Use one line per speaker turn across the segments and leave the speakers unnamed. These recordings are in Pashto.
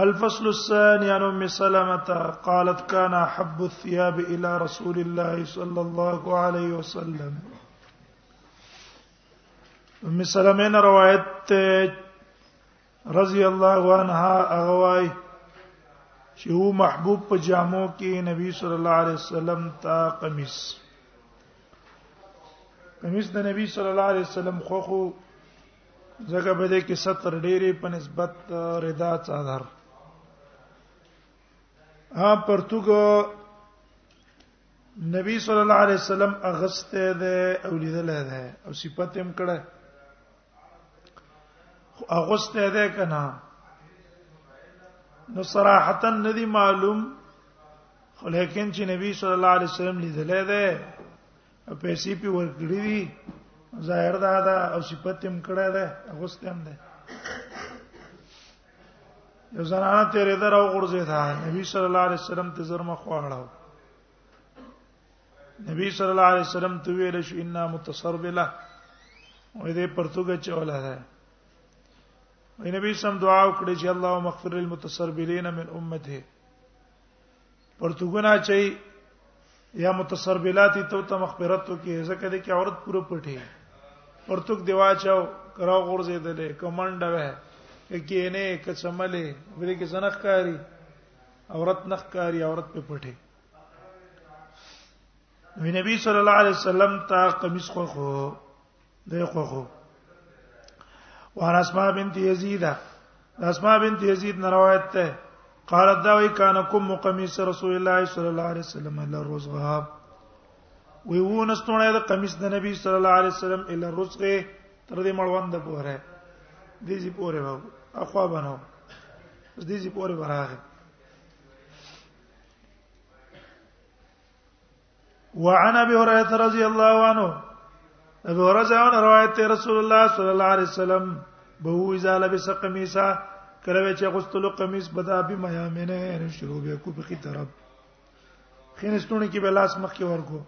الفصل الثاني عن ام سلمة قالت كان احب الثياب الى رسول الله صلى الله عليه وسلم ام سلمة نے روایت رضی الله عنها اغوای چې هو محبوب په جامو کې نبی صلی الله علیه وسلم تا قمیص قمیص د نبی صلی الله علیه وسلم خوخو زګه به دې کې ستر ډېری په نسبت ردا څادر ها پرتګ نبی صلی الله علیه وسلم اغسته ده او لیدل ده او صفات هم کړه خو اغسته ده کنه نو صراحتا ندی معلوم خو لیکن چې نبی صلی الله علیه وسلم لیدل ده پیسې په ورګړي دي ظاهر دا دا او صفت هم کړه ده غوست هم ده یو زنانه تیرې در او غرزه ده نبی صلی الله علیه وسلم ته زرم خواړه نبی صلی الله علیه وسلم ته ویل شو ان متصربله وې دې پرتګ چولا ده وې نبی سم دعا وکړي چې اللهم اغفر للمتصربلین من امته پرتګونه چي یا متصربلاتی تو ته مغفرت وکي ځکه دې کې عورت پوره پټي پرتګ دی واچاو کرا غورځې دلې کمنډ وه کې نه کچملې بلې کې زنخ کاری عورت نخ کاری عورت په پټي نبی صلی الله علیه وسلم تا قمیص خو خو دی خو خو وان اسماء بنت یزید اسماء بنت یزید نه روایت ده قالت دا وی کان کوم قمیص رسول الله صلی الله علیه وسلم الا رزغها وی و نستونه د قمیص د نبی صلی الله علیه وسلم الا رزغه تر دې مړوند پوره دې زی پوره واو اخوا بنو دې زی پوره براغه وعن ابي هريره رضي الله عنه ابو هريره روایت ته رسول الله صلی الله علیه وسلم به وی زاله به سقمیسا کله چې غسل قمیص بدا به میامنه ان شروع به کو په طرف خینستونه کې به لاس مخ کې ورکو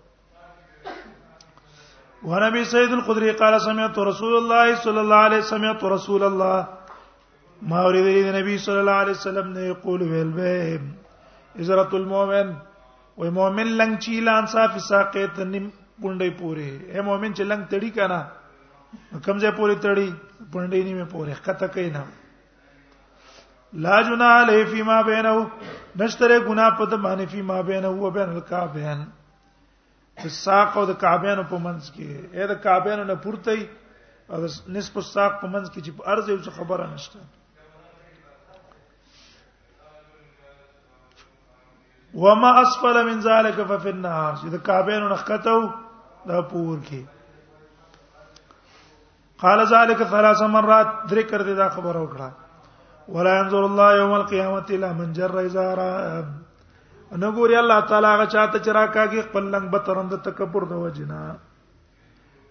ونبي سيد الخدري قال سمعت رسول الله صلى الله عليه وسلم سمعت رسول الله ما اورید نبی صلی الله علیه وسلم نه یقول ویل به ازرت المؤمن وې مؤمن لنګ چی لان صاف ساقه ته نیم پونډې پورې اے مؤمن چې لنګ تړي کنه کمزې پورې تړي پونډې نیمه پورې خطه کینا لا جنا علی فی ما بینه نشتره ګنا په د باندې فی ما بینه او بین الکعبین الساق او د کعبین په منځ کې اې د کعبین نه پورته او نصف الساق په منځ کې چې په ارزه یو خبره نشته وما اسفل من ذلك ففي النار چې د کعبین نخکتو دا پور کې قال ذلك ثلاث مرات درې کړ دې دا خبر او کړه ولا ينظر الله يوم القيامه الى من جر ازارا ان ګوري الله تعالی هغه چاته چې راکاږي خپل لنګ به ترند تکبر د وجنا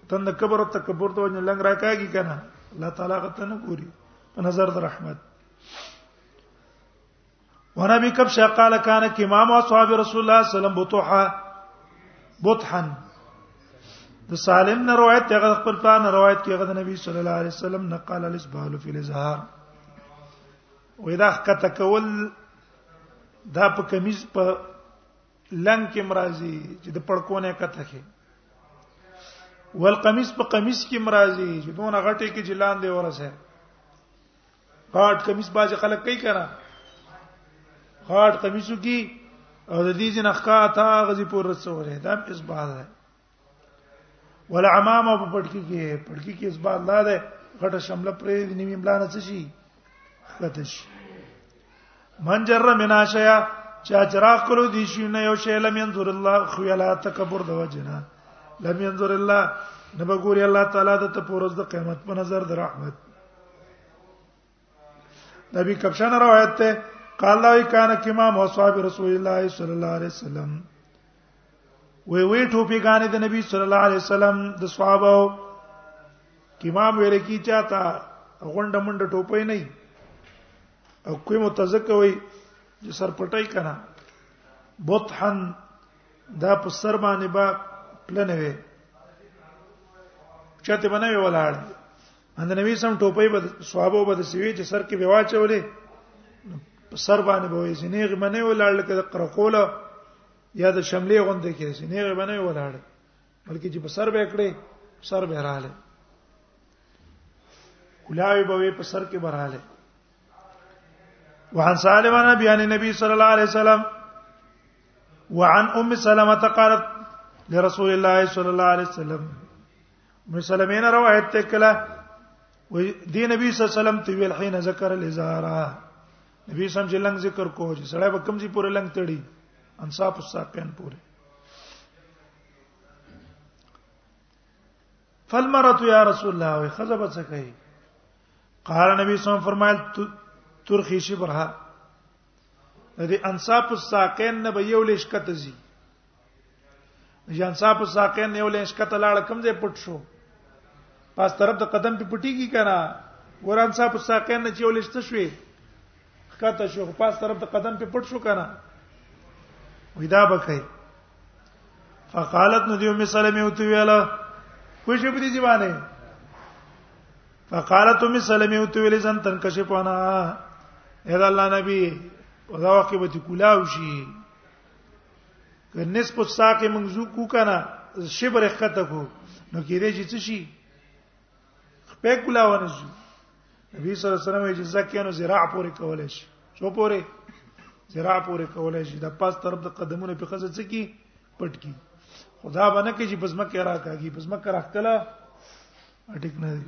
تند کبر او تکبر د وجنا لنګ راکاږي کنه الله تعالی هغه ته نه ګوري په نظر د رحمت ورابي كبشه قال كان امام اصحاب رسول الله صلى الله عليه وسلم بطحا بطحا د سالم نه روایت ته غد خپل پلان روایت کې غد نبی صلی الله علیه وسلم نه قال الاسبال فی الازهار و اذا حقت کول دا په کمیز په لنګ کې مرাজি چې د پړکونه کته کې والقمیص په قمیص کې مرাজি چې دونه غټه کې جلان دی ورسه هارد کمیس باز خلک کوي کنه هارد کمیسو کی او د دې جن خکا تا غزي پور رسوله دا اس باز ده ولا امامه په پټکی کې پټکی کې اس باز لا ده غټه شمله پرې نیمه ملانه څه شي خلته شي من جر من اشیا چا چراغ کړو دي شي نه یو شی لم ينظر الله خو یلا تکبر د وجنا لم ينظر الله نه بګوري الله تعالی د ته پورز د قیامت په نظر د رحمت نبی کپشن روایت ته قال لا کان کما مصاب رسول الله صلی الله علیه وسلم وی وی ټوپی غانې د نبی صلی الله علیه وسلم د صحابه کمام ویل کی چاته غونډه منډه ټوپی نه او کوی متزکوي چې سرپټای کنا بطحن دا په سر باندې با پلنه وي چاته باندې ولاړ اند نبی سم ټوپی به صحابه به د سیوی چې سر کې به واچولې په سر باندې به یې سینې غمنه ولاړ لکه د قرقوله یا د شملې غونډه کې سي نه غبنه ولاړ بلکې چې په سر به کړې سر به رااله کلاوی به په سر کې براله وعن سالم عن ابي عن النبي صلى الله عليه وسلم وعن ام سلمة قالت لرسول الله صلى الله عليه وسلم ام سلمين روایت تکلا و دی نبی صلی الله علیه وسلم ته ویل حين ذکر الازاره نبی سم چې لنګ ذکر کوو چې سړی به کمزي پورې لنګ تړي انصاف الساقین پورې فالمرت یا رسول الله وي خزه بچ کوي قال نبی صلی الله علیه فرمایل ترخی شبرها د انصاف الساقین نه به یو لښکته زی جان صاحب ساقین یو لنش کته لاړ کم ځای پټ شو پاس طرف د قدم په پټیږي کنه وران صاحب ساقین نه چې یو لنش څه شوي کته شو پاس طرف د قدم په پټ شو کنه وېدا بکای فقالت نو دیو مثال می وتی ویلا خوش په دې ځوانه فقالت ام سلمہ وتی ویل ځان تن کشف انا اے الله نبی دا وخت به کولاو شي که نصف الساق منزو کو کنه شبر خطه کو نو کېږي چې څه شي خپې کولا ونشي نبی صلی الله علیه وسلم یې ځکهنو زراع پورې کولای شي څو پورې زراع پورې کولای شي د پاس طرف د قدمونو په خزه څه کی پټ کی خدا باندې کې چې بزمه کې راکاږي بزمه کې راکلا اټیک نه دی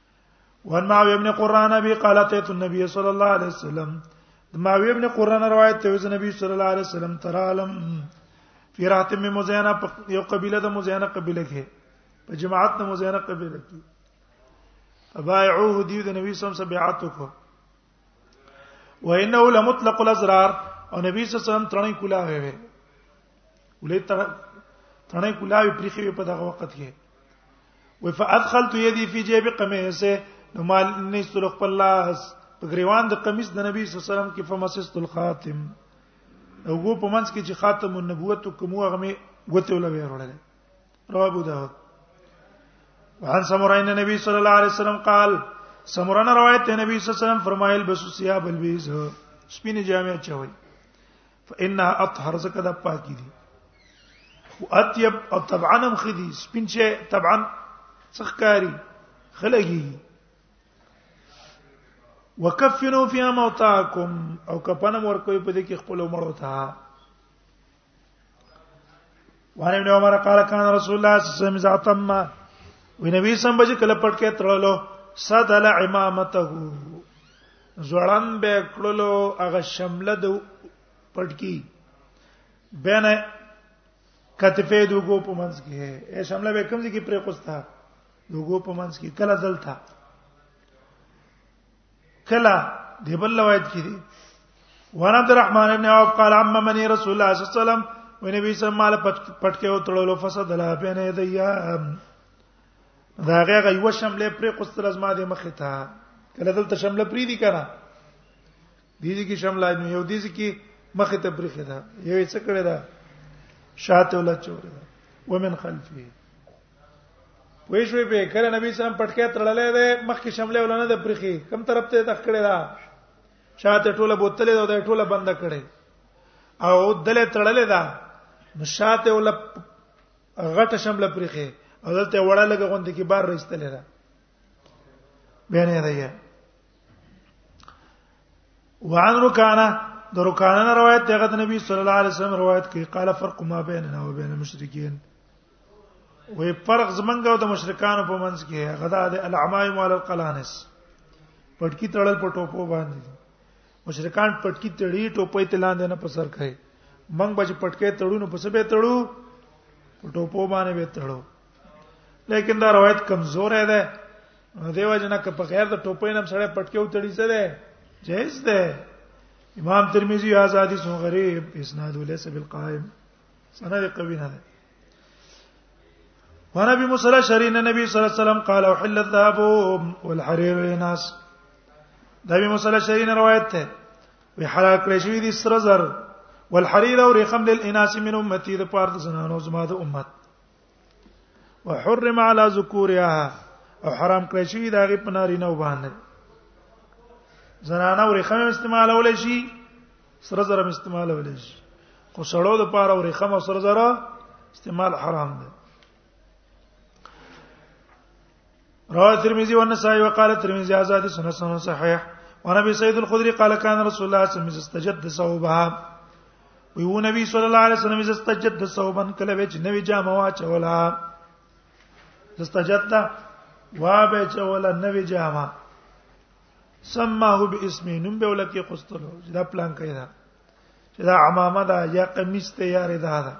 وان ما ابن قران ابي قالت النبي صلى الله عليه وسلم ما ابن قران روایت ته وز نبی صلی الله علیه وسلم ترالم فی رات می مزینا یو قبیله د مزینا قبیله کې په جماعت د مزینا قبیله کې فبایعوه دی د نبی صلی الله علیه وسلم بیعت وکړه وانه لمطلق الازرار او نبی صلی الله علیه وسلم ترنه کولا وی وی ولې تر ترنه کولا وی پرخي په دغه وخت کې و فادخلت يدي في جيب قميصه نو مال نستر خپل لاس په گریوان د قمیص د نبی صلی الله علیه وسلم کې فمسست الخاتم او په منځ کې چې خاتم النبوت کومه غمه وته ولا وی وروړل رواه ابو داود وعن سمرين النبي صلى الله عليه وسلم قال سمرنا روایت ته نبی صلی الله علیه وسلم فرمایل بس ثياب البيز سپینه جامع چوي فانها اطهر زکه د پاکي دي واطيب او طبعا هم خدي سپین شي طبعا څخکاری خلګي وکفنوا فيها موتاكم او کفنم ورکوي په دې کې خپل مړو ته وان ابن عمر قال كان رسول الله صلى الله عليه وسلم اذا تم ونبي سم بج کله پټ کې تړلو صدل امامته زړم به کړلو هغه شمله د پټ کې بینه کتفه دوغو په منځ کې ہے اے شمله به کوم ځکه پرې قستا دوغو په منځ کې کله دلته کلا دی بل روایت کې دی وان عبد الرحمن ابن عوف قال عم من رسول الله صلی الله علیه وسلم و نبی صلی الله علیه وسلم پټکه او تړلو فسد لا بین یدیا دا هغه یو شمله پر قصر از ما د مخه تا کله دلته شمله پری دی کنه دیږي کې شمله نو یو دیږي کې مخه ته پری خدا یو څه کړی دا شاته ولا چوره ومن خلفه وې شوې به کله نبی سلام پټکې تړلې ده مخکې شملې ولنه د پرخي کم طرف ته تخ کړې ده شاته ټوله بوتل ده د ټوله بند کړې او دلې تړلې ده شاته ول غټه شمله پرخي او دلته وړه لګه غوند کې بار رښتلې ده بیان یې ده وعن رکانه د رکانه روایت دغه نبی صلی الله علیه وسلم روایت کوي قال فرق ما بیننا وبین المشرکین وې فرق زمنګ او د مشرکانو په منځ کې غدا د العمای مال القلانس پټکی تړل په ټوپو باندې مشرکان پټکی تړي ټوپې تلان نه په سر کوي منګ بچ پټکې تړونو په سبه تړو په ټوپو باندې به تړو لیکن دا روایت کمزور ده دیو جنا که په غیر د ټوپې نم سره پټکی او تړي څه ده جائز ده امام ترمذی آزادی سو غریب اسناد ليس بالقائم سند قوی نه ده ونبي مصلى شرين النبي صلى الله عليه وسلم قال وحل الذهب والحرير للناس دا به مصلى شرين روایت ته وی حلال کړی شوی دي سر زر والحرير او رقم للاناس من امتي د پاره د زنانو زما د امت وحرم على ذکورها او حرام کړی شوی دا غي پناری نه وباندې زنانه ورې خمه استعمالول شي سره زره استعمالول شي خو سړو د پاره ورې خمه سره زره استعمال حرام دی رواه الترمذي والنسائي وقال الترمذي هذا حديث حسن صحيح وانا ابي سعيد الخدري قال كان رسول الله صلى الله عليه وسلم استجد صوبها ويو نبی صلی الله علیه وسلم استجد صوبا کله وچ نوی جامه واچولا استجد وا به چولا نوی جامه سماه باسمه نوم به ولکه قستلو دا پلان کړی دا چې دا عمامه دا یا قمیص ته یا ردا دا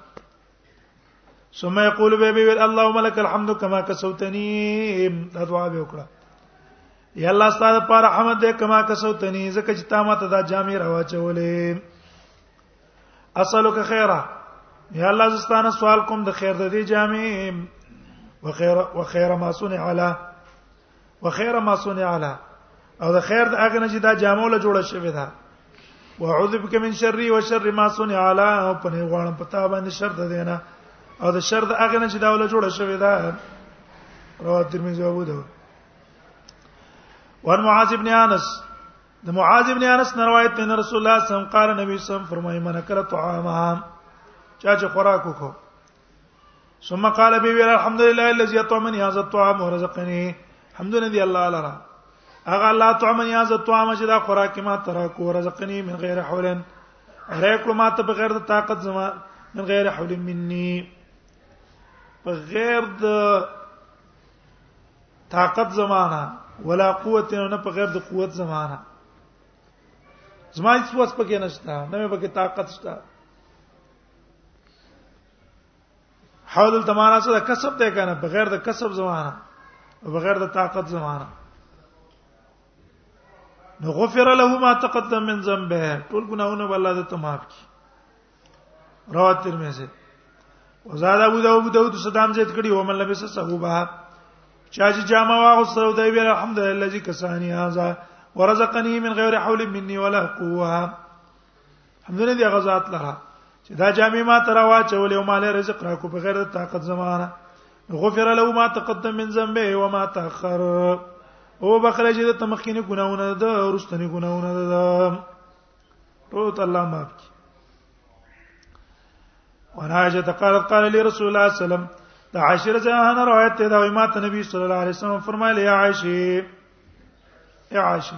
ثم يقول به به اللهم لك الحمد كما كسوتني دا دعا به وکړه یا الله ستاسو پر رحمت دې کما کسوتني زکه چې تا ماته دا جامې راوچولې اسالک خیره یا الله زستانه سوال کوم د خیر د دې جامې وخیر وخیر ما صنع علی وخير ما صنع له او د خیر د هغه نه چې دا جامو له جوړه شوی دا واعوذ بک من شر و شر ما صنع له او په نه غواړم پتا باندې شر ده دینه او د شر د هغه نه چې دا له جوړه شوی دا رواه ترمذی او ابو داود وان معاذ ابن انس د معاذ ابن انس نه روایت دی رسول الله صلی الله علیه وسلم قال نبی صلی الله علیه وسلم فرمایي من کړه طعامها چا چې خوراک وکړو ثم قال بي ويل الحمد لله الذي اطعمني هذا الطعام ورزقني الحمد لله الله لرا هغه الله طعمني هذا الطعام چې دا خوراک ما ترا کو ورزقني من غیر حول راکړو ما ته بغیر د طاقت زما من غیر حول مني بغیر د طاقت زمانہ ولا قوت نه په غیر د قوت زمانہ زما هیڅ وس پکې نشته نه مې پکې طاقت شته حول التمانا سره کسب ده کنه بغیر د کسب زمانہ بغیر د طاقت زمانہ نو غفر له ما تقدم من ذنبه ټول ګناونه بل الله ته معاف کی رواه ترمذی وزاد ابو داود داود صدام زید کړي و من لبس صحوبه چا چې جامه واغسته دی ویل الحمدلله چې کسانی هاذا ورزقنی من غیر حول مني ولا قوه همدنه دی غزاد لره چې دا جامع ما ترا واچول او مال رزق را کو په غیر طاقت زمانہ غفر له ما تقدم من ذنبه و ما تاخر او بخره چې د تمخینه ګناونه ده ورستنی ګناونه ده ټول الله معاف کی وناجه قالت قال لي رسول الله صلى الله عليه وسلم د عاشر جهان روایت ده او امام نبی صلی الله علیه وسلم فرمایلی عائشه اے عائشه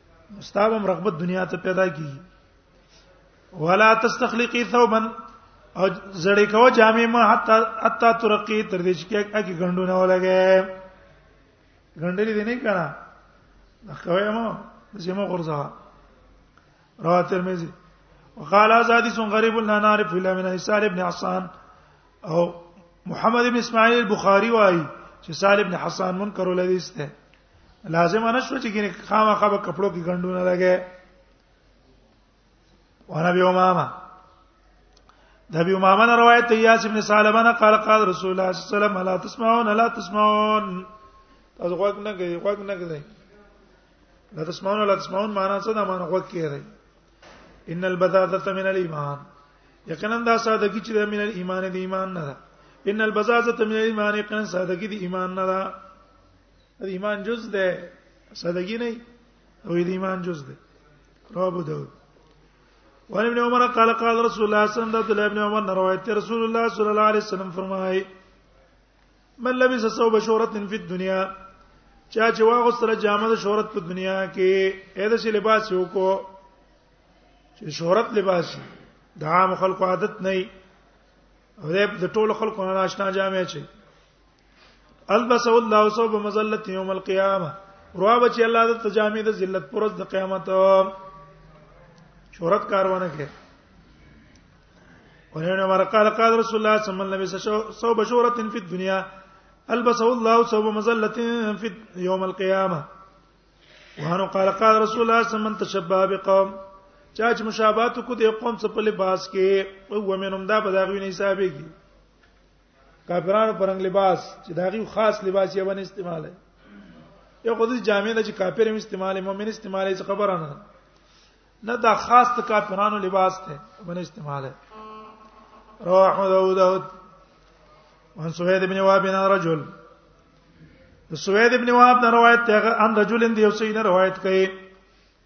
مستابم رغبت دنیا ته پیدا کی ولا تستخلقي ثوبا او زړې کو جامې ما حتا حتا ترقي تر دې چې اګي غندونه ولګې غندلې دې نه کړه خوي ما زمو غرزه رواه ترمذی وقال ازادي سن غريب لا نعرف الا من اسال ابن حسان او محمد ابن اسماعيل البخاري وايي چې سال ابن حسان منکر الحديث ده لازم نه شو چې ګینه خامخا به کپړو کې ګندونه لګي وانا بي امامه د ابي امامه نه روایت دی یاس ابن سالمانه قال قال رسول الله صلی الله علیه وسلم لا تسمعون لا تسمعون تاسو غوږ نه کوي غوږ نه کوي لا تسمعون لا تسمعون معنا څه ده معنا غوږ کیږي ان البذاذه من الايمان یقینا دا سادهګی چې من الايمان دی ایمان نه ده ان البذاذه من الايمان یقینا سادهګی دی ایمان نه ده د ایمان جز ده صدقې نه او د ایمان جز ده رواه ابو داود وعن ابن عمر قال قال رسول الله صلى الله عليه وسلم ابن عمر روایت رسول الله صلى الله عليه وسلم فرمایي من لبس ثوب شهرت في الدنيا چا چې واغ سره جامه د شهرت په دنیا کې اې د شي لباس یو کو چې شهرت لباس شي د عام خلکو عادت نه او د ټولو خلکو نه آشنا جامه چي البس الله صوب مزلت یوم القیامه روا بچی الله د تجامې د ذلت پرز د قیامت شهرت کاروانه کې ورنه ورقال قال رسول الله صلی الله علیه وسلم صوب شهرت فی الدنیا البسه الله صوب مزلت فی یوم القیامه وانه قال قال رسول الله صلی الله علیه وسلم تشبه بقوم چا چې مشابهت کو د قوم څخه په لباس کې او ومنهم دا بداغوی نه حسابېږي کافرانو پرنګ لباس چې دا غي خاص لباس یې باندې استعمال دی یو خو دې جامع نه چې کافر هم استعمال مؤمن استعمال یې خبره نه نه دا خاص د کافرانو لباس دی باندې استعمال دی رواه احمد او داود وان سوید ابن وهب بن رجل سوید ابن وهب نه روایت ته ان رجل دی یو سینه روایت کوي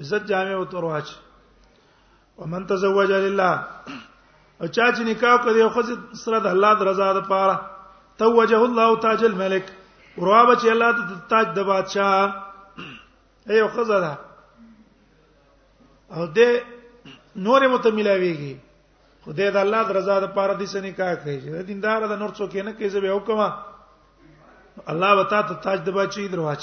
عزت جامع او ترواچ ومن تزوج لله او چا چې نکاح کوي خو سره د الله د رضا لپاره توجه الله تاج الملك ورابه چې الله ته تاج د بادشاہ ایو خزره او دې نور متملاویږي خدای د الله د رضا لپاره دې سنې کا کوي چې دیندار د نور څوک نه کوي زه به وکما الله وتا ته تاج د بچی درواچ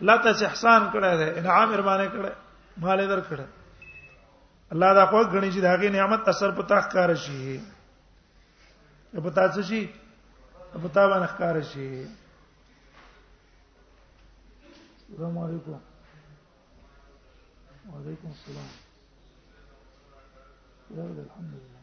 الله ته احسان کړی دی انعام ورمانه کړی مال در کړی الله دا خو غنی چې داغه نعمت اثر په تاخ کار شي په تاسو شي په تا باندې ښکار شي السلام علیکم وعلیکم السلام يا رب الحمد لله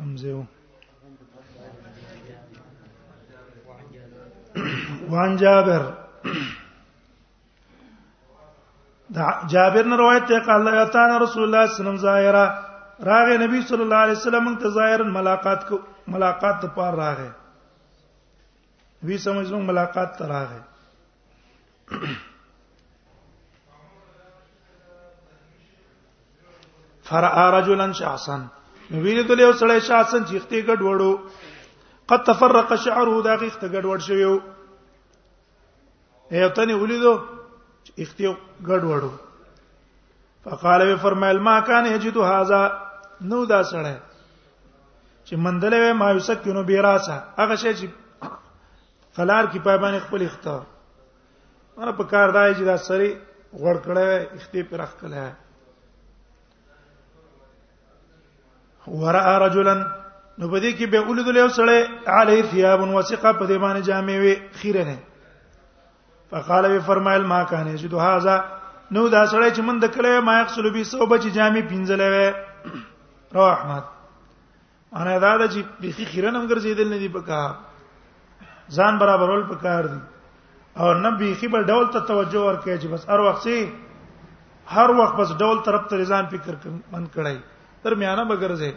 امزيو وعن جابر دا جابر نه روایت ته قال الله تعالی رسول الله صلی الله علیه وسلم زائرا راغه نبی صلی الله علیه وسلم ته زائرن ملاقات کو ملاقات ته پار راغه وی سمجھ ملاقات ته راغه فرآ رجلا شخصا ویل ته یو سړی شخصا چې ختې ګډ وړو قد تفرق شعره دا غیخت ګډ وړ شوی یو ایو تنه ولیدو چې ختې ګډ وړو فقال وی فرمایل ما کان یجد هذا نو دا سړی چې مندلې ما یسکینو بیراسه هغه شی چې فلار کې پای باندې خپل اخته مر په کار دای چې دا سری غړ کړه اخته پر اخ کړه ورا رجلا نو بده کې به اولد له سره علی ثياب وثقه په دې باندې جامې وي خیره نه فقال وی فرمایل ما کانه چې دوه هاذا نو دا سره چې من د کله ما یخصلو بي سو بچ جامې پینځلې وې رواه احمد انا دا د چې بيخي خیرنم ګرځیدل نه دی پکار ځان برابرول پکار دی او نه بيخي بل ډول ته توجه ورکړي چې بس هر وخت سي هر وخت بس ډول طرف ته ځان فکر من کړای تر میانه بګرځي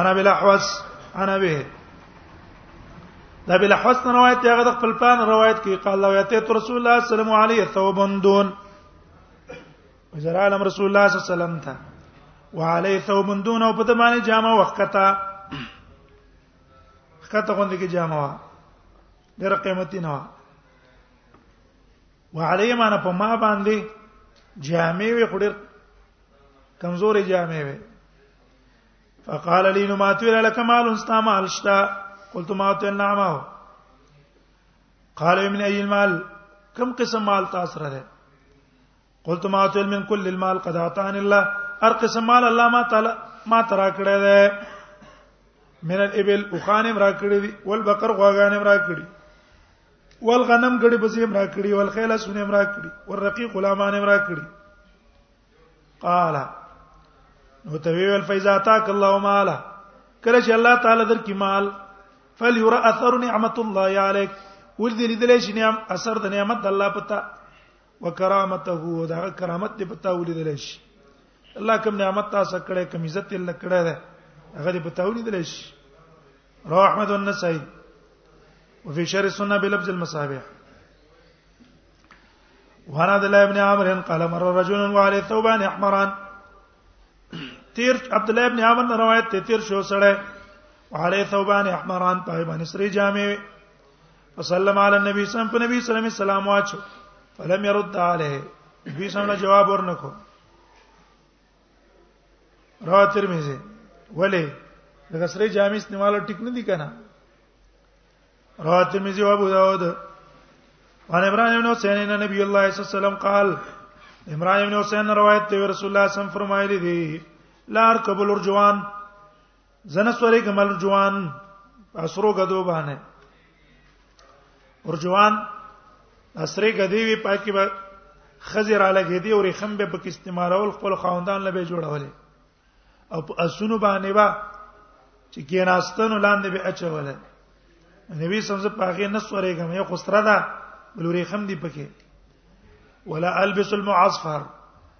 انا بلا حوس انا به دا بلا حوس روایت هغه د خپل پلان روایت کې قال لو یاتیت رسول الله صلی الله علیه وسلم ثوبندون وزرالم رسول الله صلی الله علیه وسلم ته وعلي ثوب دون او په دمانه جامه وخته خته غوندې کې جامه وا ډېر قیمتي نه وا وعلي معنی په ما باندې جامې وي خډر کمزورې جامې وي فقال لي نو ماتو لك مال استعمال شتا قلت ما تو نعم قال من اي المال كم قسم مال تاسره ده قلت ما تل من كل المال قد اعطاني الله هر قسم مال الله ما تعالی ما ترا کړی دی من الابل وخانم را کړی دی والبقر غواګانم را کړی والغنم ګړي بزیم را کړی والخيل سنم را کړی والرقيق غلامانم را کړی قال نو ته ویل فیزا تاک الله مالا کله چې الله تعالی در کی مال فلیرا اثر نعمت الله علیک ول دې لیدلې چې نعم اثر د نعمت الله پتا وکرامته او دا کرامت دې پتا ولیدل شي الله کوم نعمت تاسو کړه کوم عزت یې لکړه ده هغه دې پتا ولیدل شي رواه احمد والنسائي وفي شر السنه بلفظ المصابيح وعن عبد الله بن عمرو قال مر رجل وعليه ثوبان احمران تیر عبد الله ابن عمر نے روایت ته تیر شو سره وعليه ثوبان احمران په باندې سری جامې وسلم علی النبی صلی الله علیه وسلم سلام واچو فلم يرد عليه دوی سمله جواب ورنکو رواه ترمذی ولی دغه سره جامع استعمال ټیک نه دی کنه رواه ترمذی او ابو داود وان ابراهيم بن حسين ان نبي الله صلى الله عليه وسلم قال ابراهيم بن حسين روایت دی رسول الله صلی الله علیه وسلم فرمایلی دی لار قبول ارجوان زنه سورې کمل جوان اسرو غدو باندې ورجوان اسرې غدی وی پاکي به خزر علی غدی او رخم به پک استعمالول خپل خاوندان لبه جوړولې او په اسونو باندې با چې کیناستنو لاندې به اچولې نبی سمزه پاغه نه سورې غم یو خسره ده بلوري خم دی پکې ولا البس المعصفر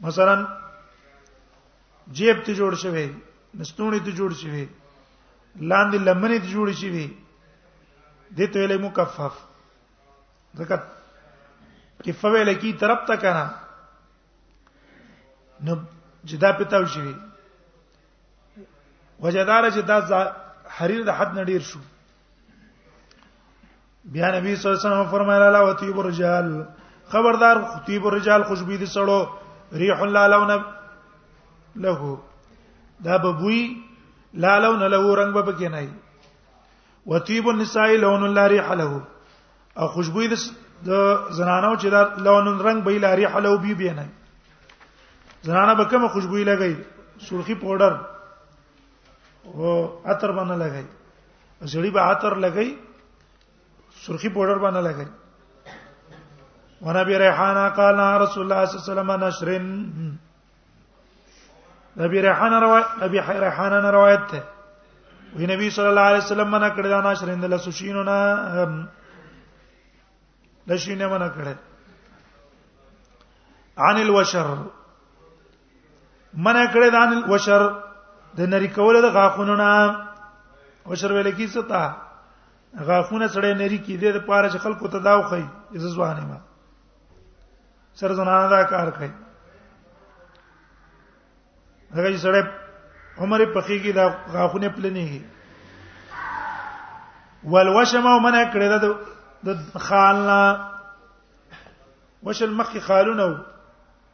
مثلا جیب ته جوړ شوی نستونی ته جوړ شوی لاندې لمنې ته جوړ شوی دې ته ویلې مکفف ځکه کفه ویلې کی طرف ته کنه نو جدا پتاو شوی وجدار چې دا حریر د حد نډیر شو بیا نبی صلی الله علیه وسلم فرمایله لا وتیب الرجال خبردار خطیب الرجال خوشبو دي سړو ریح لا لون له دا ببوی لا لون له رنگ به پکې نه وتیب النساء لون لا ریح له او خوشبو دي د زنانو چې دا لون رنگ به لا ریح له بي بي نه زنانه به کوم خوشبو لګي سرخی پودر او عطر باندې لګي زړی به عطر لګي سرخی پودر باندې لګي ونبي ريحانه قال رسول الله صلى الله عليه وسلم نشرن نبی ریحانه روایت نبی ریحانه نه روایت ده وی نبی صلی الله علیه وسلم منع کړی دا ناشرین د لسوشینو نه لشینه منع کړی عن الوشر منع کړی دان الوشر د نری کول د غاخونو نه وشر ویل کی ستا غاخونه سره نری کی دې د پاره چې خلکو ته داو خي عزت وانه ما سر زنانه دا کار کوي هغه چې سره عمر په خې کې دا غاخونه پلنې والوشم او منع کړی دا د خالنا وشل مخ خالونه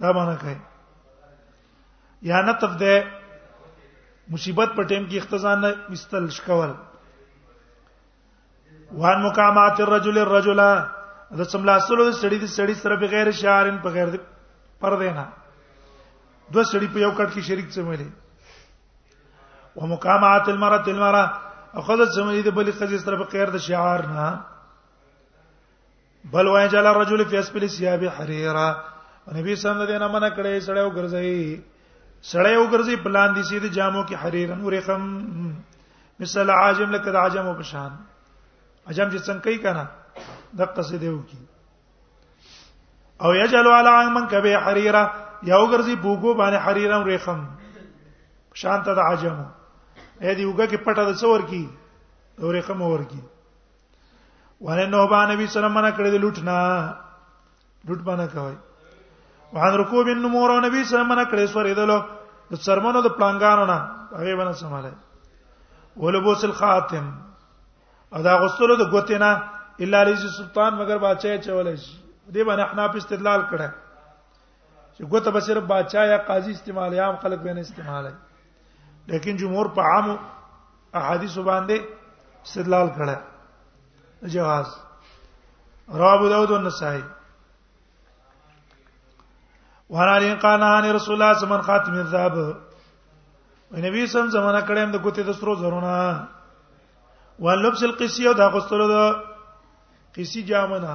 دا باندې کوي یا نطف ده مصیبت په ټیم کې اختزان نه مستل شکول وان مقامات الرجل الرجل د سملا سره د سړی د سړی سره په غیر شعارن په غیر پر دینا دو سړی په یو کټ کې شریک څه ملي ومقامات المرأه المرأه اخذت سمې د بلې قضیه سره په غیر د شعار نه بل وای جل الرجل فی اسفل ثياب حریرا نبی صلی الله علیه وسلم منع کړی سړی وګرځي سړی وګرځي پلان دي سید جامو کې حریرن ورخم مثال عاجم لکه د عجم او بشان عجم چې څنګه کوي کنه د قصیده وکي او یجل علی من کبه حریرا یو ګرځي بوګو باندې حریرا ریخم شانت د عجم اې دی وګه کې پټه د څور کی ریخم ور کی ونه نو با نبی سلام منه کړی د لوټ نه لوټ باندې کوي وان رکوب النمور او نبی سلام منه کړی سورې دلو د سرمنو د پلانګانو نه هغه باندې سماله ولبوس الخاتم ادا غسل د ګوتینا الا رئیس سلطان مگر بادشاہ چولای شي دې باندې احناف استدلال کړه چې ګوته به صرف بادشاہ یا قاضي استعمال عام خلک به نه استعمالوي لیکن جمهور په عام احادیث باندې استدلال کړه جواز رواه ابو داود والنسائي وعن علي قال عن رسول الله صلى الله عليه وسلم خاتم الذهب نبی سم زمانہ کړم د ګوتې د سترو زرونه ولبس القسی او د غسل د قسی جامنه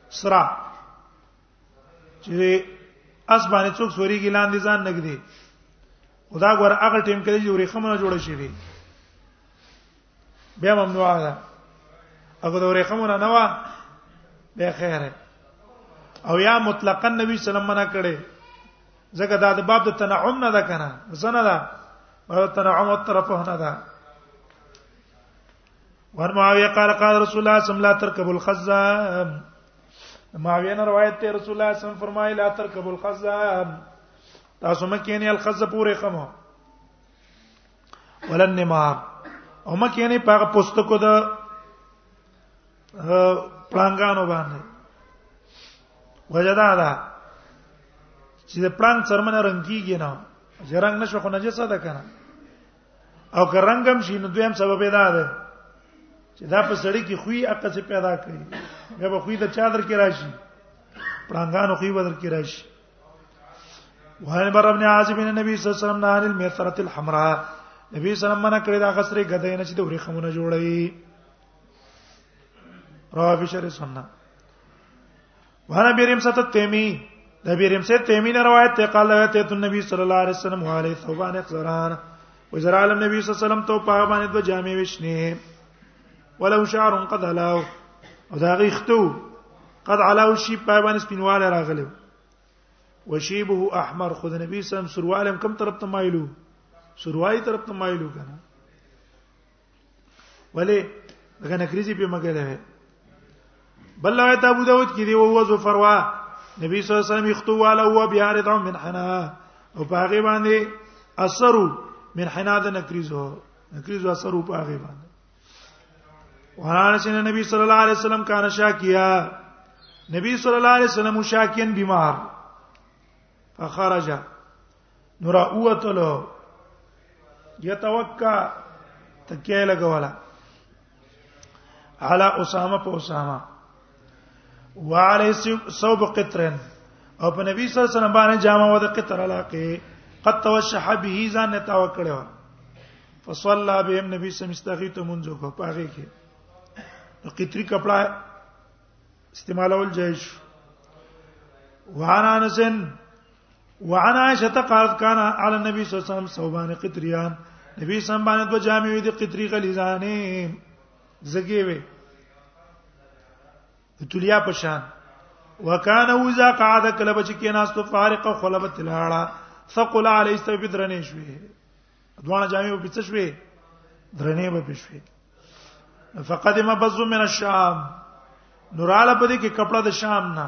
سرا چې اس باندې څوک سوري کې لاندې ځان نګدي خدا ګور هغه ټیم کې چې ورې خمنه جوړ شي دي بیا ممنوع ده هغه د ورې خمنه نه و به خیره او یا مطلقاً نبی صلی الله علیه وسلم منع کړي ځکه دا د باب د تنعم نه ده کنه زنه ده او تنعم او طرفه نه ده ور معاویه قال قال رسول الله صلی الله علیه وسلم لا تركب الخزام معاویه نه روایت ته رسول الله صلی الله علیه وسلم فرمایي لا تركب الخزام تاسو مکه نه الخز پورې خمو ولن نمار او مکه نه پاغه پستکو د پلانګانو باندې وجدا ده چې د پلان څرمنه رنګ کیږي نه زرنګ نشو خو نجسه ده کنه او که رنگم شي نو دویم سبب دا ده چې دا په سړی کې خوې عقل څخه پیدا کوي بیا به خوې د چادر کې راشي پړنګانو خوې بدر کې راشي وهل بر ابن عازب بن نبی صلی الله علیه وسلم نه ان المثره الحمراء نبی صلی الله علیه وسلم منع کړی دا غسرې غدې نه چې د ورې خمونه جوړي رواه فشر سنت وانا بیرم ست تیمی د بیرم ست تیمی نه روایت ته قال وی ته نبی صلی الله علیه وسلم علی ثوبان اخزران وزر عالم نبی صلی الله علیه وسلم تو په باندې د جامع وشنه ولو شعر قد علاو او دا غیختو قد علاو شی په باندې سپینواله راغلی وشیبه احمر خود نبی صلی الله علیه وسلم سروالم کم طرف ته مایلو سروای طرف ته مایلو کنه ولی دغه نکریزی په مګه ده بل روایت ابو داود کې دی او وزو فروا نبی صلی الله علیه وسلم یختو والا هو بیارد من حنا او په هغه باندې اثر من حنا د نکریزو نکریزو اثر په هغه باندې وهان چې نبی صلی الله علیه وسلم کان شاکیا نبی صلی الله علیه وسلم شاکین بیمار فخرج نور اوتلو یتوکا تکیه لګولا علی اسامه په اسامه وعلى صوب قطرن او په نبی صلی الله علیه وسلم باندې جامه و د قطر علاقه قد توشح به ځان ته وکړو فصلى بهم نبی صلی الله علیه وسلم استغیث منځو کو پاره کې قطری کپڑا استعمالول جایز وعن انس وعن عائشه قالت كان على النبي صلى الله عليه وسلم ثوبان قطريان نبی سم باندې دو جامې وي د قطري غلیزانې زګي وي تولیا پشان وکانه وزا قعد کله بچ کې ناس تو فارق خلبت لاړه ثقل علی استوی درنې شوې دوه جامې په پڅ شوې درنې په پڅ شوې فقدم بز من الشام نوراله په دې کې کپڑا د شام نه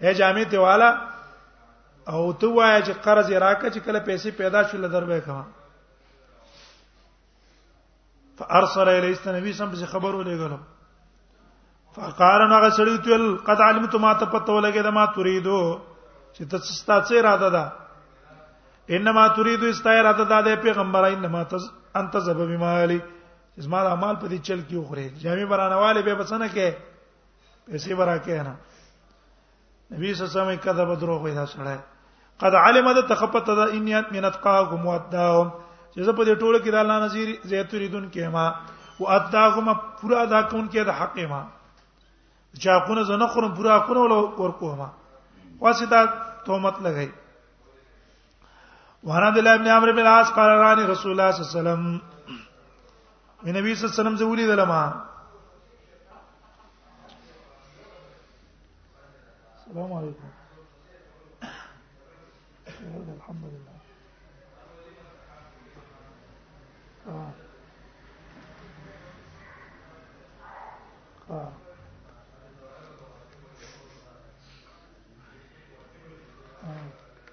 اے جامع ته والا او ته وای چې قرض راکړه چې کله پیسې پیدا شول دربه کما فارسل الیه النبی صلی الله علیه وسلم خبرو لګلو فقال نغه سړی تل قد علمت ما ته پته ولګی دا ما تريدو چې ته ستاسو اراده ده انما تريدو است اراده ده د پیغمبر انما تز انت زب بمالي زما د اعمال په دې چل کې وخره جامع برانواله به بسنه کې پیسې ورکه نه نبی صلی الله علیه وسلم کذب دروغ ویلا سره قد علم د تخپت د انیات من اتقاهم واتداهم چې زه په دې ټوله کې د الله نذیر زیت ریدون کې ما واتداهم پورا دا کون کې د حق ما چا کونه زنه خورم پورا کونه ور کوه ما واسطه تهمت لګی وعن عبد الله بن عمرو بن العاص قال راني رسول الله صلى الله عليه وسلم من نبی صلی الله علیه وسلم زولي دلما السلام عليكم الحمد لله آه. آه. آه.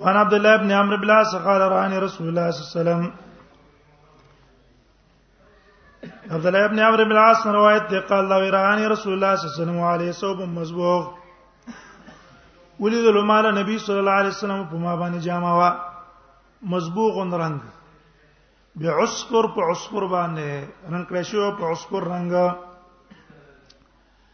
وعن عبد الله بن عمرو بن العاص قال راني رسول الله صلى الله عليه وسلم عبد الله بن عمرو بن العاص روایت دی قال لو راني رسول الله صلى الله عليه وسلم عليه ثوب مزبوغ ولید لمال نبی صلی الله علیه وسلم په ما باندې جامه وا مزبوغ رنگ بعصفر په عصفر باندې رنگ کړی شو په عصفر رنگ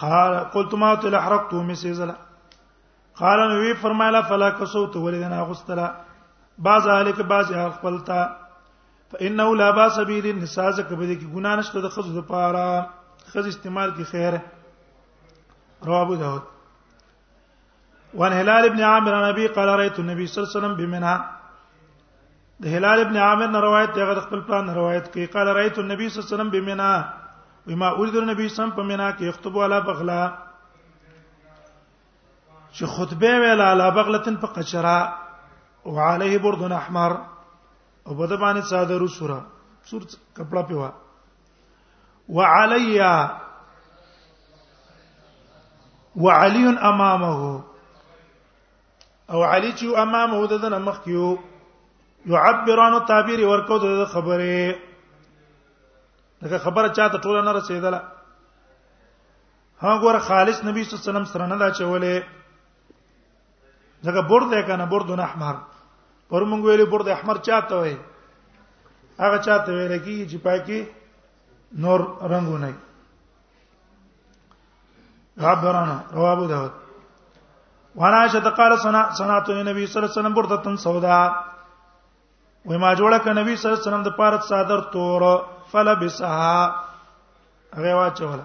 قال قلت ما تل حرقته مسزلا قال نو وی فرمایله فلا کسوت ولدنا غسلا بعض اهلک بعض خپلتا فانه لا باس به دې نساز کبه دې کې ګنا نشته د خزو لپاره خز استعمال کې خیره رواه ابو داود وان هلال ابن عامر عن ابي قال رايت النبي صلى الله عليه وسلم بمنها د هلال ابن عامر نه روایت دی غیر خپل پلان روایت کوي قال رايت النبي صلى الله عليه وسلم بمنها وما اريد النبي صلى الله عليه وسلم په منا کې يخطب على بغلا چې خطبه ویل علی بغلتن په قچرا او علیه بردن احمر او بده باندې صادرو سوره سور کپڑا پیوا وعليا وعلي امامه او علي چې امامه د دنه مخ کیو يعبران تعبیر ورکو د خبره دغه خبره چاته ټوله نه رسیدله هغه ور خالص نبی صلی الله علیه وسلم سره نه دا چولې دغه برد کنه برد احمر پر موږ ویلي برد احمر چاته وي هغه چاته ویل کی چې پاکي نور رنگونه عبرانه رواه ابو داود وانا عائشہ قال سنا سنات النبي صلی الله علیه وسلم بردتن سودا و ما جوړه ک نبی صلی الله علیه وسلم د پارت صادر تور فلبسها هغه واچوله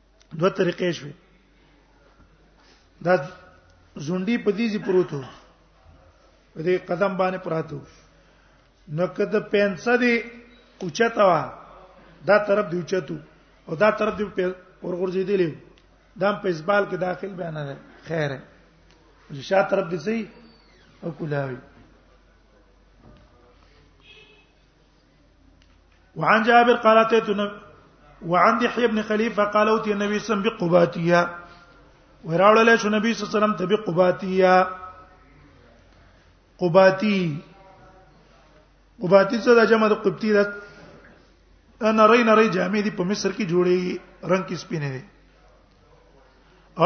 دوه طریقې شوې دا زونډي په دې ځې پروتو په دې قدم باندې پراتو نو کده پنسه دې اوچتا وا دا طرف دې اوچتو او دا طرف دې ورغورځې دې لیو دا په اسبال کې داخل بیان نه خیره چې شا طرف دې سي او کولاوي وعن جابر قال اتيت وعن دحية بن خليفة قال اوتي النبي صلى الله عليه وسلم بقباتية وراول شو النبي صلى الله عليه وسلم تبي قباتية قباتي قباتي څه د جمع د قبطي ده انا رین ری جامې دي په مصر کې جوړي رنگ کې سپینه دي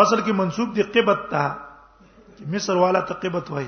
اصل کې منسوب دي قبط ته مصر والا ته قبط وای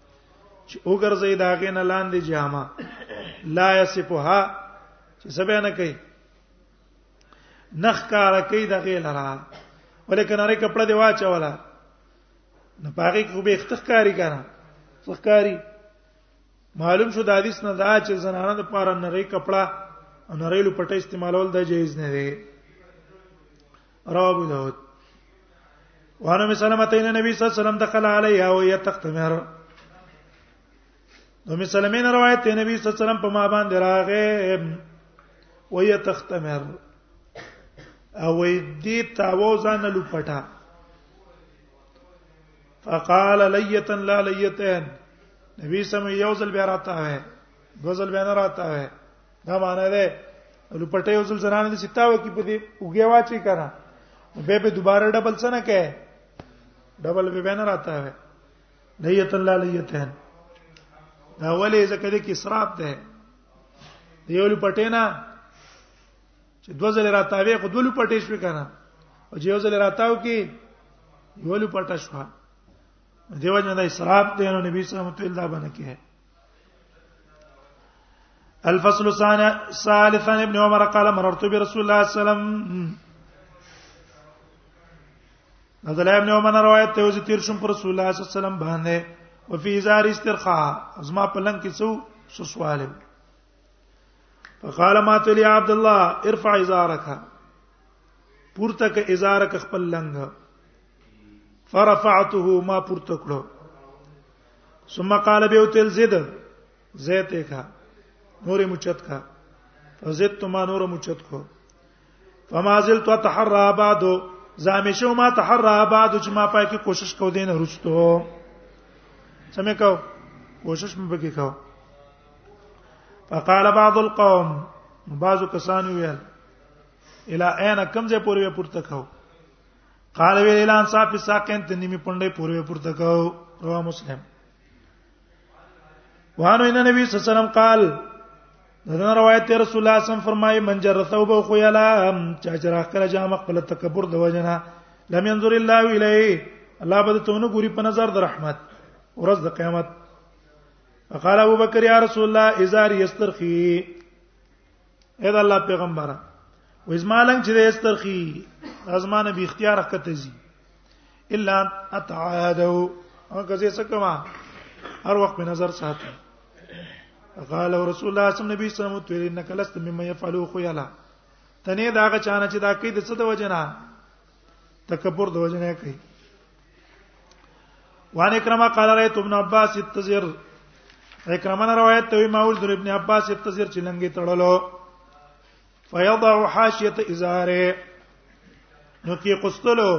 چې وګرځي دا غین لاندې جامه لا یصفها چې سبه نه کوي نخ کار کوي د غیل را ولیکن هر کپڑا دی واچولا نه پاره کې به اختخکاری کړه فخکاری معلوم شو د حدیث نه دا چې زنانه د پاره نری کپڑا او نری لپټه استعمالول د جایز نه دی رواه ابو داود وانا مسلمه تین نبی صلی الله علیه وسلم دخل علیها و یتقتمر نو مسلمین روایت ته نبی صلی الله علیه وسلم په ما باندې راغې و یتقتمر او دې تاوزان لپټا فقال لیتن لا لیتن نبی سم یوزل بیراتا ہے دوزل بیان راتا ہے دا معنی ده لپټه یو ځل زنانه د ستاو کې په دې وګیا واچي کنه به به دوباره ډبل څه نه کوي ډبل به بنه راته وي لیت الله لیتهن دا ولې ځکه د کسرات ده دیو لپټه نه چې دوه ځله راتاوي خو دوه لپټې شوې کنه او چې یو ځله راتاو کې یو لپټه شوه دیو جن د اسراف ته نو نبی صلی الله علیه وسلم ته دا باندې کې الفصل الثاني ثالثا ابن عمر قال مررت برسول الله صلى الله عليه وسلم نزل ابن عمر روایت ته وزي تیر شم پر رسول الله صلی الله علیه وسلم باندې او فی زار استرخاء ازما پلنګ کې څو سو سوال فقال ما تلی عبد الله ارفع ازارك پورته ک ازارک خپل لنګ فرفعته ما پورته کړو ثم قال به تل زید زیت کا نور مچت کا فزدت ما نور مچت کو فما زلت اتحرى بعد زامیشو ما تحرى بعد چې ما پای کې کوشش کو دین رستو سمې کو کوشش مې بګی کو فقال بعض القوم بعض کسان ویل الى اين کم ځای پورې پورته کاو قال ویل اعلان صاحب ساقین ته نیمه پنده پورې پورته کاو رواه مسلم وانه ان نبی صلی الله علیه وسلم قال دا روایت ته رسول الله صم فرمایي من جر ثوب خو یلا چا چرخ کړه جام خپل تکبر د وجنه لم ينظر الله الیه الله بده تونه ګوري په نظر د رحمت ورځ د قیامت فقال ابو بکر یا رسول الله ازار یسترخی اې دا الله پیغمبره و ازما لنګ چې استرخي ازمانه به اختیار کته زی الا اتعاده هغه ځې څه کما هر وخت په نظر ساتي قال رسول الله صلی الله علیه وسلم تو انک لست مما يفعلوا خيالا تنه دا غ چانه چې دا کوي د څه د وجنه تکبر د وجه نه کوي وان اکرمه قال رايت ابن عباس التزير اکرمه نه روایت ته ما ول در ابن عباس التزير چې لنګي تړلو فيضع حاشيه ازاره نو کې قستلو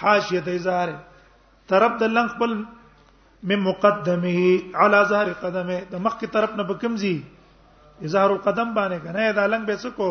حاشيه ازاره طرف د لنګ خپل من مقدمه على ظهر قدمه د مخ کی طرف نه بکمزي ازهار القدم باندې کنه دا لنګ به سکو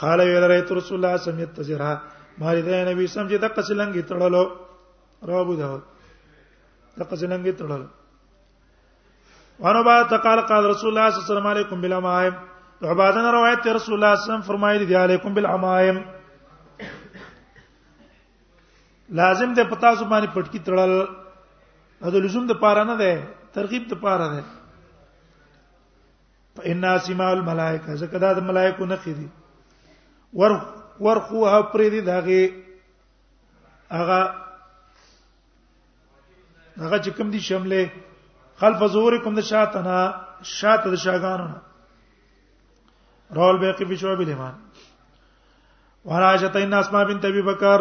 قال ویل رسول الله صلی الله علیه وسلم تزرها ماری ده نبی سم چې د قسلنګي تړلو رابو ده د قسلنګي تړلو وانو با تقال قال رسول الله صلی الله علیه وسلم علیکم بالامائم عبادن روایت رسول الله صلی الله علیه وسلم فرمایلی دی علیکم بالامائم لازم ده پتا سو باندې پټکی تړل دا لزوم د پاره نه ده ترغیب د پاره ده فإن اسماء الملائکه زکه دا د ملائکو نه خېدي ور ورخوها پرې دي داغه هغه هغه چې کوم دي شمله خلف ظهورکم د شاتنا شاته د شاګانو رول بیقی په شعب الایمان وراجت ان اسماء بنت ابي بکر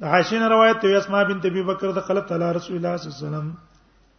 د عائشه روایت ته اسماء بنت ابي بکر د خلف تعالی رسول الله صلی الله علیه وسلم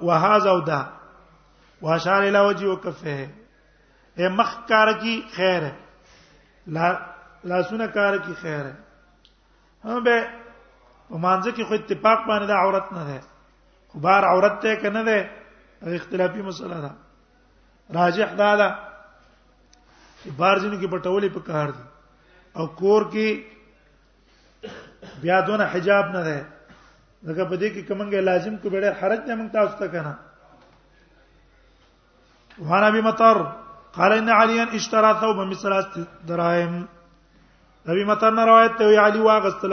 وهذا ودا واشار الى وجهه وكفه اے مخ کار کی خیر ہے لا لاسونه کار کی خیر ہے هم به په مانځ کې خو اتفاق باندې د عورت نه ده خو بار عورت ته کنه ده اختلافي مسله ده راجح دا ده چې بار جن کې پټولې په کار دي او کور کې بیا دونه حجاب نه ده دغه په دې کې کومنګه لازم کو ډېر حرج نه موږ تاسو ته کنه وعن ابي مطر قال ان عليا اشترى ثوبا من ثلاث دراهم ابي مطر نه روایت ته علي واغستل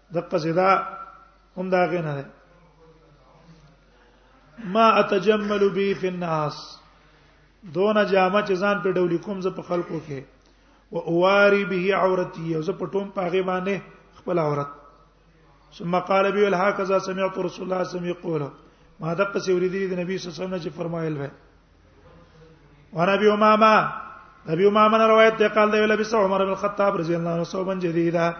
د قصیدا هم دا غنه ده ما اتجمل به فی الناس دون جامه چې ځان په ډول کوم ز په خلکو کې و اواری به عورتی او ز په ټوم پاغه باندې خپل عورت ثم قال بي الهكذا سمعت رسول الله صلى الله عليه وسلم يقول ما دقه سوري دي د نبی صلی الله علیه وسلم چې فرمایل وای ورابي امامه ابي امامه روایت ته قال دی ویل بس عمر بن الخطاب رضی الله عنه صوبا جديدا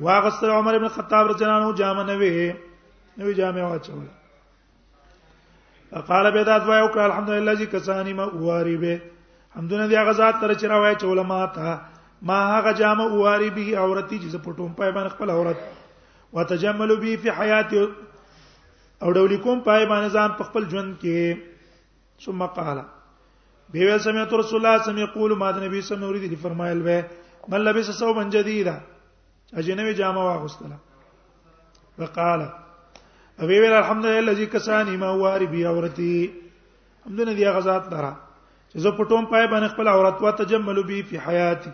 واغسل عمر بن الخطاب رضی الله عنه جامه نوې نوې جامه واچوله فقال به دا دعا وکړه الحمدلله چې کسانی ما واری به حمدونه دی هغه ذات تر چې راوي چې علما ته ما هغه جامه واری به عورتي چې پټوم پای باندې خپل عورت وتجمل به فی حیات او ډولی کوم پای باندې ځان په خپل ژوند کې ثم قال به ویل سمعت رسول الله صلی الله علیه وسلم یقول ما د نبی صلی الله علیه وسلم فرمایل به من لبس ثوبا جديدا اجنبي جامه واغستله وقال ابي ویل الحمدلله الذي كساني ما واري بي عورتي همدنه دی غزاد درا چې زه پټوم پای باندې خپل عورت وا تجمل بي في حياتي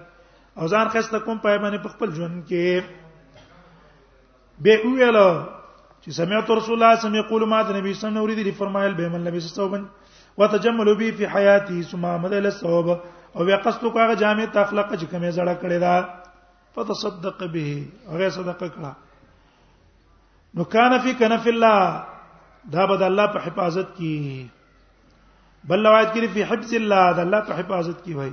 او ځان خسته کوم پای باندې په خپل ژوند کې به ویل چې سمعت رسول الله صلی الله علیه وسلم یقول ما د نبی صلی الله علیه وسلم فرمایل به من لبس ثوبا وتجمل به فی حیاته ثم عمل له ثوب او بیا قصد کوغه جامع تخلق چې کومه زړه کړی دا فتصدق به هغه صدقه کړه نو کان فی کنف الله دا بد الله په حفاظت کې بل روایت کې فی حفظ الله دا الله په حفاظت کې وای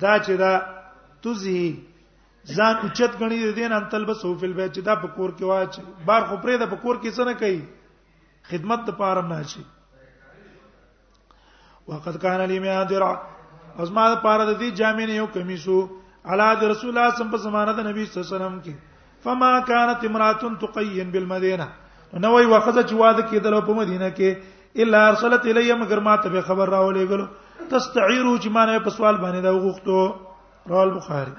دا چې دا تزي ځان اوچت غني د دین ان تلبسو فل بیت چې دا په کور کې واچ بار خو پرې دا په کور کې څه نه کوي خدمت د پاره نه شي وقد كان لي ما درع اوس ما د پاره د دې جامې نه یو کمیسو علا د رسول الله صلی الله علیه وسلم د نبی صلی الله علیه وسلم کې فما كانت امراه تقين بالمدينه نو وی وخزه چې واده کېدل په مدینه کې الا ارسلت الی مگر ما ته خبر راولې غلو تستعير چې ما نه په سوال باندې دا وغوښتو رواه البخاري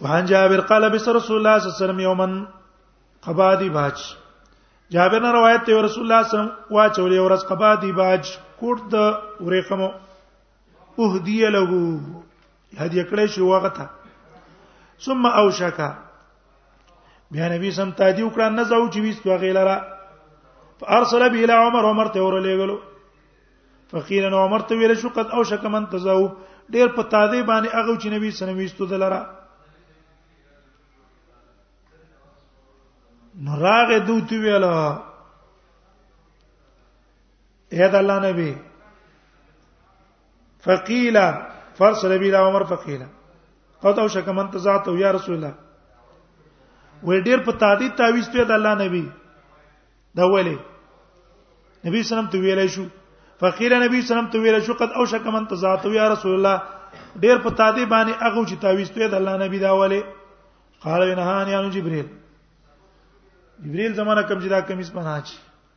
وعن جابر قال بس رسول الله صلى الله عليه وسلم يوما قبادي باج جابر نه روایت دی رسول الله صلی الله علیه وسلم واچولې ورځ قبادي باج کوټ د ورېخمو اهدی له هدیه کړی شو هغه ته ثم اوشکا بیا نبی سم تادی وکړه نه زو چې ویست وغیلرا فارسل به الى عمر عمر ته ور لېګلو فقیل نو عمر ته ویل شو قد اوشک من تزو ډیر په تادی باندې هغه چې نبی سره ویستو دلرا نو راغه دوی ویل اے د الله نبی فقیلا فرس نبی لا عمر فقیلا او دا شک من تزات یا رسول الله وې ډېر په تعدید تعویز ته د الله نبی دا ویلې نبی سلام ته ویلې شو فقیل نبی سلام ته ویلې شو قد او شک من تزات یا رسول الله ډېر په تعدید باندې هغه چې تعویز ته د الله نبی دا ویلې قال نه ان جبريل جبريل زمانہ کوم چې دا کمیس پناه چی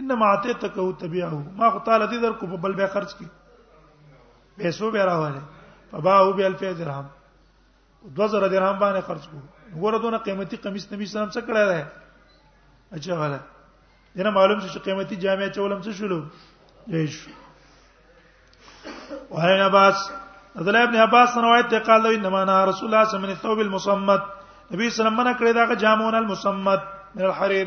انما اعطيتك تبيعه ما خو تعالی دې درکو په بل به خرج کی پیسو به راواله فباو به الف درهم 2000 درهم باندې خرج کو وګوره دونه قیمتي قمیص نبی صلی الله علیه وسلم څخه کړه ده اچھا غلا دنه معلوم شو چې قیمتي جامع چولم څه شلو جیش وهي عباس عبد الله ابن عباس روایت ته قال انما انا رسول الله صلی الله علیه وسلم من الثوب المصمت نبی صلی الله علیه وسلم منع کړی دا جامون المصمت من الحرير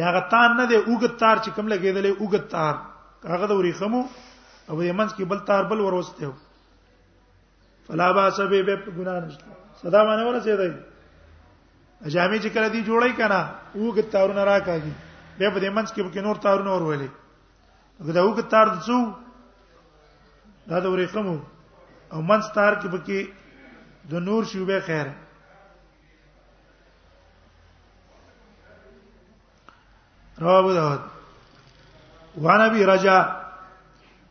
یا غتان نه دی اوګت تار چې کوم لګیدلې اوګت تار هغه د ورېخمو او یمنس کې بل تار بل وروسته فلا باس به به ګناه نشته صدا باندې ورسېدای جامې چې کله دی جوړی کنه اوګت تارونه راکاږي به په یمنس کې به نور تارونه ورولې دا اوګت تار څو دا د ورېخمو او منځ تار کې به کې د نور شوبه خیره رواه ابو داود وعن ابي رجاء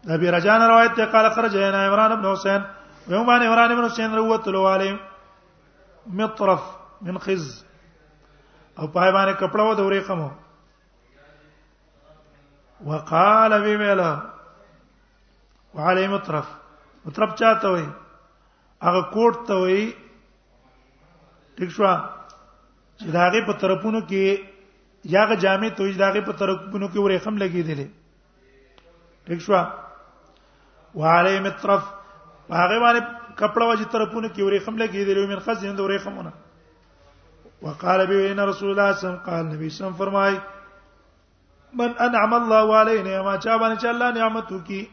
ابي رجاء روایت ته قال خرج هنا عمران بن حسين ويوم باندې عمران بن حسين روت له والي مطرف من خز او پای باندې کپڑا و دورې قمو وقال بي ویلا وعلي مطرف مطرف چاته وي هغه کوټ ته وای ټیک شو چې داغه په طرفونو کې یاغه جامع توج داغه په طرفونو کې ورې خم لګېدلې ټیک شو وعلي مترف هغه باندې کپڑا وجه طرفونو کې ورې خم لګېدلې من خزین د ورې خمونه وقال به ان رسول الله صلی الله علیه وسلم قال نبی صلی الله علیه وسلم فرمای من انعم الله عليه نعمه چا باندې چې الله نعمت وکي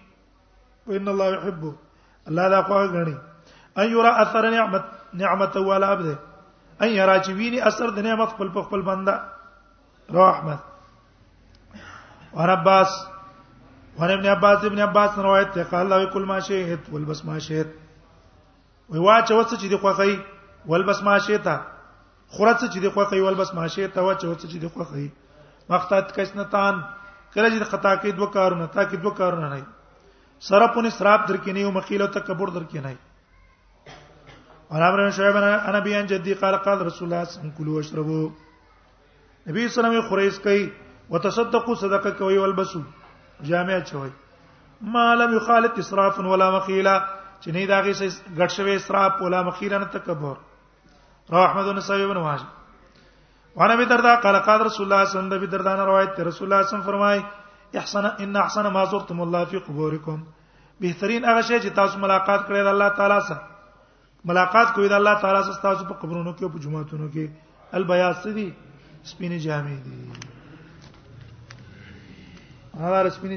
ان الله يحب الله دا خو غني ان يرى اثر نعمت نعمت ولا عبد ان يرى چې ویني اثر د نعمت خپل په خپل بنده رحمت ورباس ور ابن عباس ابن عباس روایت ته قال له کل ما شهد ولبس ما شهد وی واچ وڅ چې دی خوخی ولبس ما شهد خورا څه چې د خوخه یو بس ماشه ته وا چې څه چې د خوخه یې مختات کښنتان کله چې خطا کې دوه کارونه تا کې دوه کارونه نه سره پونې سراب درکې نه یو مخیله تکبر درکې نه اور امر شعیب انا بیان جدی قال قال رسول الله صلی الله علیه وسلم کلوا واشربوا نبی صلی الله علیه وسلم خریس کوي وتصدقوا صدقه کوي والبسوا جامع چوي ما لم يخالط اسراف ولا مخيله چې نه داږي څه غټ شوی اسراف ولا مخيله نه تکبر رواه احمد النسائی ابن ماجه وانا ابي دردا قال قال رسول الله صلى الله عليه وسلم ابي دردا روایت ته رسول الله صلی الله علیه وسلم فرمای احسن ان احسن ما زرتم الله في قبوركم بهترین هغه شی چې تاسو ملاقات کړی د الله تعالی سره ملاقات کوی د الله تعالی سره تاسو په قبرونو کې او په جمعاتونو کې البیاض سدي سپینې جامې دي هغه سپینې